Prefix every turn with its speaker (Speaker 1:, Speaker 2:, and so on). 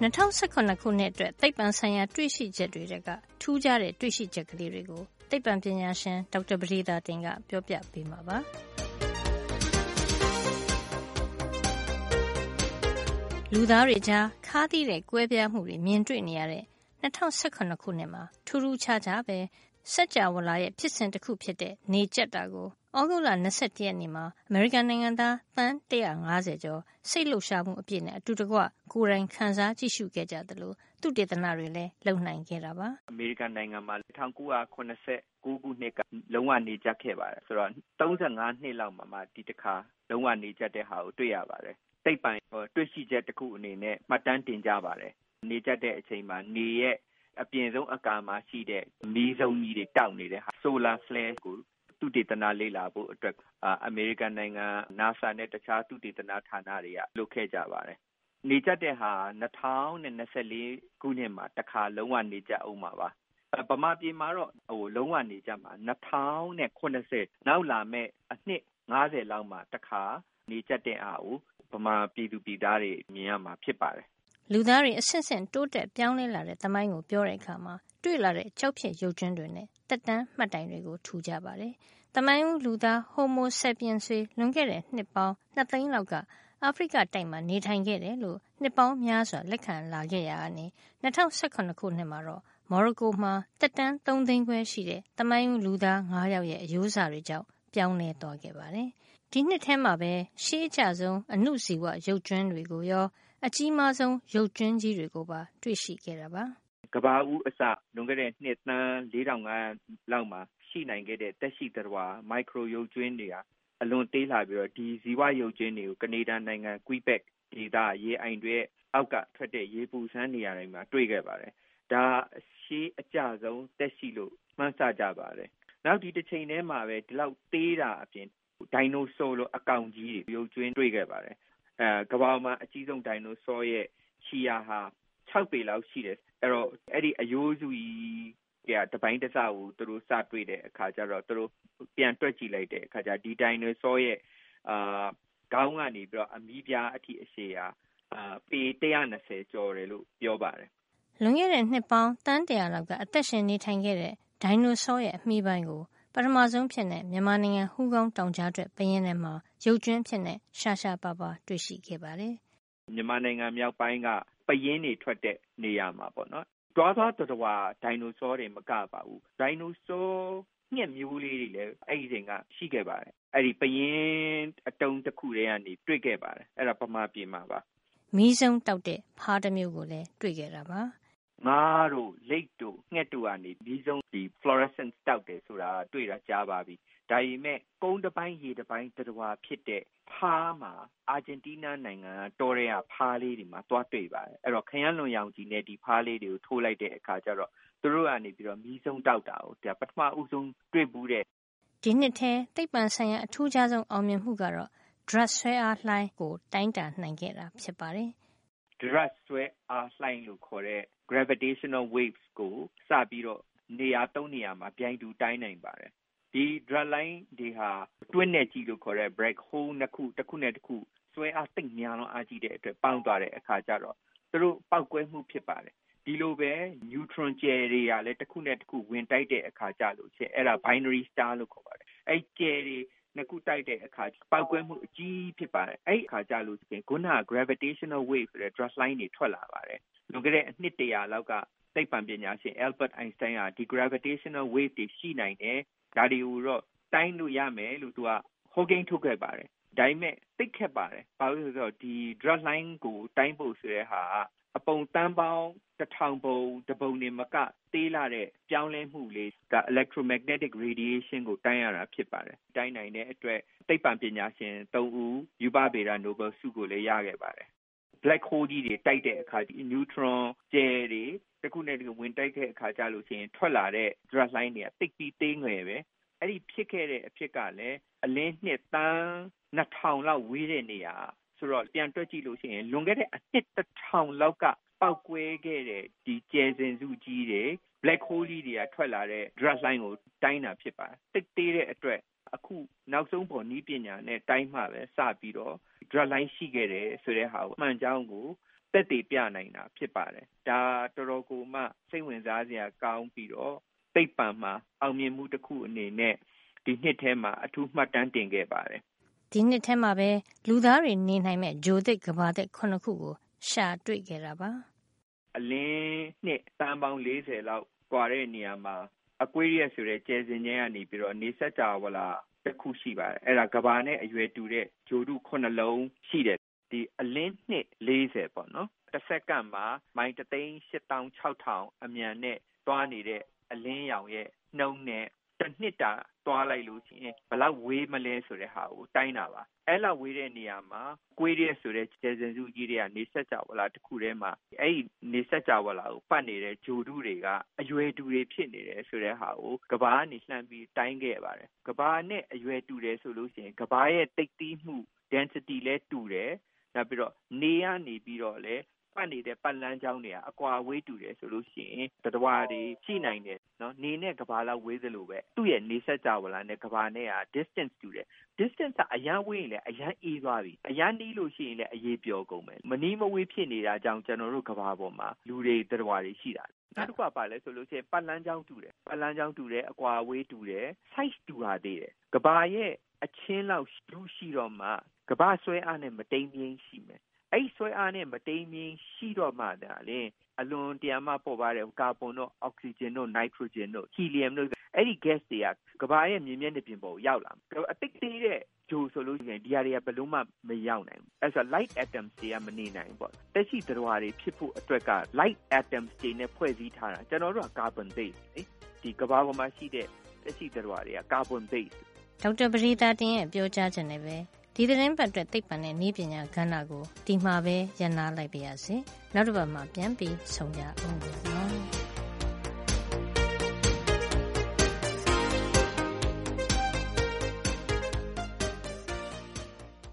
Speaker 1: 2018ခုနှစ်အတွက် သိပ္ပံဆိုင်ရာ တွေ့ရှိချက်တွေကထူးခြားတဲ့ တွေ့ရှိချက်ကလေးတွေကို သိပ္ပံပညာရှင် ဒေါက်တာပဒေသာတင်က ပြောပြပေးမှာပါ။လူသားတွေကြား ခါးသီးတဲ့ ကွဲပြားမှုတွေ မြင်တွေ့နေရတဲ့2018ခုနှစ်မှာ ထူးထူးခြားခြားပဲစัจ java လာရဲ့ ဖြစ်စဉ်တစ်ခုဖြစ်တဲ့ နေကြက်တာကို ဩဂုတ်လ21ရက်နေ့မှာ အမေရိကန်နိုင်ငံသား သန်း150ကျော် စိတ်လှုပ်ရှားမှုအပြည့်နဲ့ အတူတကွ ကိုယ်တိုင်ခန်းစားကြည့်ရှုခဲ့ကြသလိုသူတေသနတွေလည်း လုပ်နိုင်ခဲ့တာပါ
Speaker 2: အမေရိကန်နိုင်ငံမှာ1989ခုနှစ်က လုံးဝနေကြခဲ့ပါတယ် ဆိုတော့35နှစ်လောက်မှာမှ ဒီတစ်ခါ လုံးဝနေကြတဲ့ဟာကို တွေ့ရပါတယ် သိပ္ပံတွေ့ရှိချက်တစ်ခုအနေနဲ့ မှတ်တမ်းတင်ကြပါတယ် နေကြတဲ့အချိန်မှာ နေရဲ့ အပြင်ဆုံးအကာမှာရှိတဲ့ မီးစုံကြီးတွေ တောက်နေတဲ့ solar flare ကို သုတေသနလေ့လာဖို့အတွက် အမေရိကန်နိုင်ငံ NASA နဲ့ တခြားသုတေသနဌာနတွေက လုပ်ခဲ့ကြပါတယ်။နေကြတဲ့ဟာ2024ခုနှစ်မှာ တခါ လုံးဝနေကြအောင်ပါပါ။ဗမာပြည်မှာတော့ဟိုလုံးဝနေကြမှာ2080နောက်လာမဲ့အနှစ်90လောက်မှာ တခါ နေကြတဲ့အားကိုဗမာပြည်သူပြည်သားတွေ မြင်ရမှာ ဖြစ်ပါတယ်
Speaker 1: လူသားတွေ အဆင့်ဆင့် တိုးတက်ပြောင်းလဲလာတဲ့ သမိုင်းကို ပြောတဲ့အခါမှာ တွေ့လာတဲ့ ကျောက်ဖြစ်ရုပ်ကြွင်းတွေနဲ့ သက်တမ်းမှတ်တိုင်တွေကို ထူကြပါတယ်။သမိုင်းဦးလူသား Homo sapiens တွေ လွန်ခဲ့တဲ့ နှစ်ပေါင်း ၂ သိန်းလောက်က အာဖရိကတိုက်မှာ နေထိုင်ခဲ့တယ်လို့ နှစ်ပေါင်းများစွာ လက်ခံလာခဲ့ရာကနေ ၂၀၁၇ ခုနှစ်မှာတော့ မော်ရိုကိုမှာ သက်တမ်း ၃ သိန်းခွဲရှိတဲ့ သမိုင်းဦးလူသား ၅ ယောက်ရဲ့ အရိုးစတွေကြောင့် ပြောင်းလဲသွားခဲ့ပါတယ်။ဒီနှစ်ထဲမှာပဲ ရှေးအကျဆုံး အဏုဇီဝရုပ်ကြွင်းတွေကိုရော အကြီးမားဆုံး ရုပ်ကြွင်းကြီးတွေကိုပါ တွေ့ရှိခဲ့တာပါ။
Speaker 2: ကဘာဦးအစ လွန်ခဲ့တဲ့နှစ်သန်း4500လောက်မှာ ရှိနိုင်ခဲ့တဲ့တက်ရှိသတ္တဝါ မိုက်ခရိုရုပ်ကြွင်းတွေဟာ အလွန်သေးလာပြီးတော့ ဒီဇီဝရုပ်ကြွင်းတွေကို ကနေဒါနိုင်ငံကွီဘက်ဒေသ ရေအိုင်တွေအောက်ကထွက်တဲ့ ရေပူစမ်းနေရာတွေမှာ တွေ့ခဲ့ပါတယ်။ဒါရှေးအကြဆုံးတက်ရှိလို့ မှန်းဆကြပါတယ်။နောက် ဒီတစ်ချိန်တည်းမှာပဲ ဒီလောက်သေးတာအပြင် ဒိုင်နိုဆောလို အကောင်ကြီးတွေ ရုပ်ကြွင်းတွေ့ခဲ့ပါတယ်အဲကဘာမှာ အကြီးဆုံး ဒိုင်နိုဆောရဲ့ ခြေရာဟာ6ပေလောက်ရှိတယ် အဲ့တော့ အဲ့ဒီအယိုးစုကြီးက တပိုင်းတစကို သူတို့ စတွေ့တဲ့အခါကျတော့ သူတို့ ပြန်တွက်ကြည့်လိုက်တဲ့အခါကျဒီဒိုင်နိုဆောရဲ့အာခေါင်းကနေပြီးတော့ အမီးပြားအထိ အရှည်ဟာအာပေ120ကျော်တယ်လို့ ပြောပါတယ်
Speaker 1: လွန်ခဲ့တဲ့ နှစ်ပေါင်းတန်းတရာလောက်က အသက်ရှင်နေထိုင်ခဲ့တဲ့ ဒိုင်နိုဆောရဲ့ အမိပိုင်းကို ပထမဆုံးဖြစ်တဲ့မြန်မာနိုင်ငံ ဟူးကောင်းတောင်ကြားအတွက်ပရင်ထဲမှာ ရုပ်ကျွင်းဖြစ်တဲ့ရှာရှာပါပါတွေ့ရှိခဲ့ပါတယ်။
Speaker 2: မြန်မာနိုင်ငံမြောက်ပိုင်းက ပရင်တွေထွက်တဲ့နေရာမှာပေါ့နော်။တွားသွားတော်တော်ဒိုင်နိုဆောတွေမကပါဘူး။ဒိုင်နိုဆောငှက်မျိုးလေးတွေလည်းအဲ့ဒီချိန်ကရှိခဲ့ပါတယ်။အဲ့ဒီပရင်အတုံးတစ်ခုတည်းကနေတွေ့ခဲ့ပါတယ်။အဲ့ဒါပမာပြည်မှာပါ။
Speaker 1: မီးစုံတောက်တဲ့ဖားတစ်မျိုးကိုလည်းတွေ့ခဲ့တာပါ။
Speaker 2: ငါးတို့လိပ်တို့ငှက်တို့ကနေဒီဆုံးဒီ fluorescence တောက်တယ်ဆိုတာတွေ့တာကြားပါပြီ။ဒါပေမဲ့ကုန်းတစ်ပိုင်းရေတစ်ပိုင်းတတော်ဖြစ်တဲ့ဖားမှာအာဂျင်တီးနားနိုင်ငံကတောထဲကဖားလေးတွေမှာသွားတွေ့ပါတယ်။အဲ့တော့ခရမ်းလွန်ရောင်ကြီးနဲ့ဒီဖားလေးတွေကိုထိုးလိုက်တဲ့အခါကျတော့သူတို့ကနေပြီးတော့မီးစုံတောက်တာကိုဒါပထမဦးဆုံးတွေ့ဘူးတဲ့
Speaker 1: ဒီနှစ်ထဲသိပ္ပံဆိုင်ရာအထူးခြားဆုံးအောင်မြင်မှုကတော့ drug ဆွဲအားလှိုင်းကိုတိုင်းတာနိုင်ခဲ့တာဖြစ်ပါတယ်။
Speaker 2: drug ဆွဲအားလှိုင်းလို့ခေါ်တဲ့ gravitational waves ကို စပြီးတော့ နေရာ ၃ နေရာမှာ ပြိုင်တူတိုင်းနိုင်ပါတယ်။ဒီ drug line တွေဟာတွင်းနယ်ကြီးလို့ခေါ်တဲ့ black hole နှစ်ခုတစ်ခုနဲ့တစ်ခု ဆွဲအားသိပ်များလွန်းအားကြီးတဲ့အတွက် ပေါင်းသွားတဲ့အခါကျတော့ သူတို့ ပောက်ကွဲမှုဖြစ်ပါတယ်။ဒီလိုပဲ neutron ကြယ်တွေကလည်းတစ်ခုနဲ့တစ်ခု ဝင်တိုက်တဲ့အခါကျလို့ရှိရင် အဲ့ဒါ binary star လို့ခေါ်ပါတယ်။အဲ့ကြယ်တွေ နှစ်ခုတိုက်တဲ့အခါပောက်ကွဲမှုအကြီးဖြစ်ပါတယ်။အဲ့အခါကျလို့ရှိရင်ခုနက gravitational wave ဆိုတဲ့ drug line တွေထွက်လာပါတယ်လွန်ခဲ့တဲ့အနှစ်တရာလောက်ကသိပ္ပံပညာရှင် Albert Einstein ကဒီ gravitational wave တွေရှိနိုင်တယ်ဒါတွေကိုတော့တိုင်းလို့ရမယ်လို့သူကဟောကိန်းထုတ်ခဲ့ပါတယ်ဒါပေမဲ့သိခက်ပါတယ်ဘာလို့လဲဆိုတော့ဒီ drug line ကိုတိုင်းဖို့ဆိုတဲ့ဟာအ ပုံတန်းပေါင်းတစ်ထောင်ပုံတပုံနေမကသေးလာတဲ့ပြောင်းလဲမှုလေးက electromagnetic radiation ကိုတိုင်းရတာဖြစ်ပါတယ်တိုင်းနိုင်တဲ့အတွက်သိပ္ပံပညာရှင်၃ဦးယူပဗေဒ Nobel ဆုကိုလည်းရခဲ့ပါတယ် black hole ကြီးတွေတိုက်တဲ့အခါ neutron ကြယ်တွေတခုနဲ့တခုဝင်တိုက်တဲ့အခါကျလို့ရှိရင်ထွက်လာတဲ့ drug line တွေကတိတ်ပြီးသေးငယ်ပဲအဲ့ဒီဖြစ်ခဲ့တဲ့အဖြစ်ကလည်းအလင်းနှစ်တန်း2000လောက်ဝေးတဲ့နေရာ ဆိုတော့ပြန်တွက်ကြည့်လို့ရှိရင်လွန်ခဲ့တဲ့အနှစ်1000လောက်ကပောက်ကွဲခဲ့တဲ့ဒီကျယ်စင်စုကြီးတွေ black hole ကြီးတွေကထွက်လာတဲ့ drug line ကိုတိုင်းတာဖြစ်ပါတယ်တိတ်သေးတဲ့အတွက်အခုနောက်ဆုံးပေါ်နီးပညာနဲ့တိုင်းမှပဲစပြီးတော့ drug line ရှိခဲ့တယ်ဆိုတဲ့ဟာကိုအမှန်ကြောင်းကိုသက်သေပြနိုင်တာဖြစ်ပါတယ်ဒါတော်တော်ကိုမှစိတ်ဝင်စားစရာကောင်းပြီးတော့သိပ္ပံမှာအောင်မြင်မှုတစ်ခုအနေနဲ့ဒီနှစ်ထဲမှာအထူးမှတ်တမ်းတင်ခဲ့ပါတယ်
Speaker 1: ဒီနှစ်ထဲမှာပဲ လူသားတွေနေနိုင်မဲ့ဂျိုသစ်ကဘာသစ်ခုနှစ်ခုကို ရှာတွေ့ခဲ့တာပါ
Speaker 2: အလင်းနှစ်တန်ပေါင်း40လောက်ကွာတဲ့နေရာမှာအကွေးရက်ဆိုတဲ့ကျဲစင်ချင်း ကနေပြီးတော့ နေဆက်ကြဝလာတစ်ခုရှိပါတယ် အဲ့ဒါကဘာနဲ့ အရွယ်တူတဲ့ဂျိုတုခုနှလုံးရှိတယ် ဒီအလင်း နှစ်40ပေါ့နော်တစ်စက္ကန့်မှာ မိုင်3သိန်း8600အမြန်နဲ့တွားနေတဲ့ အလင်းရောင်ရဲ့ နှုံးနဲ့ တစ်နှစ်တာ သွားလိုက်လို့ရှိရင်ဘလောက်ဝေးမလဲဆိုတဲ့ဟာကို တိုင်းတာပါ အဲ့လောက်ဝေးတဲ့နေရာမှာ ကွေးရဲဆိုတဲ့ကျယ်စင်စုကြီးတွေကနေဆက်ကြဝလာတစ်ခုထဲမှာ အဲ့ဒီနေဆက်ကြဝလာကို ပတ်နေတဲ့ဂျိုတုတွေက အရွယ်တူတွေ ဖြစ်နေတယ်ဆိုတဲ့ဟာကိုကဘာကနေ လှမ်းပြီးတိုင်းခဲ့ပါတယ်ကဘာနဲ့ အရွယ်တူတယ်ဆိုလို့ရှိရင်ကဘာရဲ့တိတ်တီးမှု density လဲတူတယ် နောက်ပြီးတော့ နေရနေပြီးတော့လေ ပတ်နေတဲ့ ပတ်လန်းကြောင်းတွေက အကွာဝေးတူတယ်ဆိုလို့ရှိရင်တတဝါတွေရှိနိုင်တယ် နော်နေနဲ့ကဘာလောက်ဝေးသလိုပဲ သူ့ရဲ့ နေဆက်ကြဝလာနဲ့ကဘာနဲ့က distance တူတယ် distance က အရန်ဝေးရင်လည်း အရန်အေးသွားပြီ အရန်နီးလို့ရှိရင်လည်းအေးပျော်ကုန်မယ် မနီးမဝေးဖြစ်နေတာကြောင့် ကျွန်တော်တို့ကဘာပေါ်မှာ လူတွေတတဝါတွေ ရှိတာ နောက်တစ်ခုကပါလဲဆိုလို့ရှိရင် ပတ်လန်းကြောင်းတူတယ် ပတ်လန်းကြောင်းတူတယ် အကွာဝေးတူတယ် size တူတာသေးတယ်ကဘာရဲ့ အချင်းလောက်လူရှိတော့မှကဘာဆွဲအားနဲ့ မတိမ်ပြင်းရှိမယ် အဲ့ဆွဲအားနဲ့မတိမ်မြင်ရှိတော့မှဒါလေအလွန်တရာမှပေါ်ပါတဲ့ကာဗွန်တို့အောက်ဆီဂျင်တို့နိုက်ထရိုဂျင်တို့ဟီလီယမ်တို့အဲ့ဒီ gas တွေကကဘာရဲ့မြင်မျက်နှာပြင်ပေါ်ရောက်လာအတိတ်သေးတဲ့ဂျိုဆိုလို့ရှိရင်ဒီဟာတွေကဘယ်လုံးမှမရောက်နိုင်ဘူးအဲ့ဆို light atoms တွေကမနေနိုင်ဘူးပေါ့တက်ရှိသတ္တဝါတွေဖြစ်ဖို့အတွက်က light atoms တွေနဲ့ဖွဲ့စည်းထားတာကျွန်တော်တို့က carbon base လေဒီကဘာပေါ်မှာရှိတဲ့တက်ရှိသတ္တဝါတွေက carbon base
Speaker 1: ဒေါက်တာပရိသတ်တင်ရဲ့ပြောကြားချက်နဲ့ပဲ ဒီသတင်းပတ်အတွက်သိပ္ပံနဲ့နည်းပညာကဏ္ဍကိုဒီမှာပဲရန်နာလိုက်ပါရစေနောက်တစ်ပတ်မှာပြန်ပြီးဆုံကြအောင်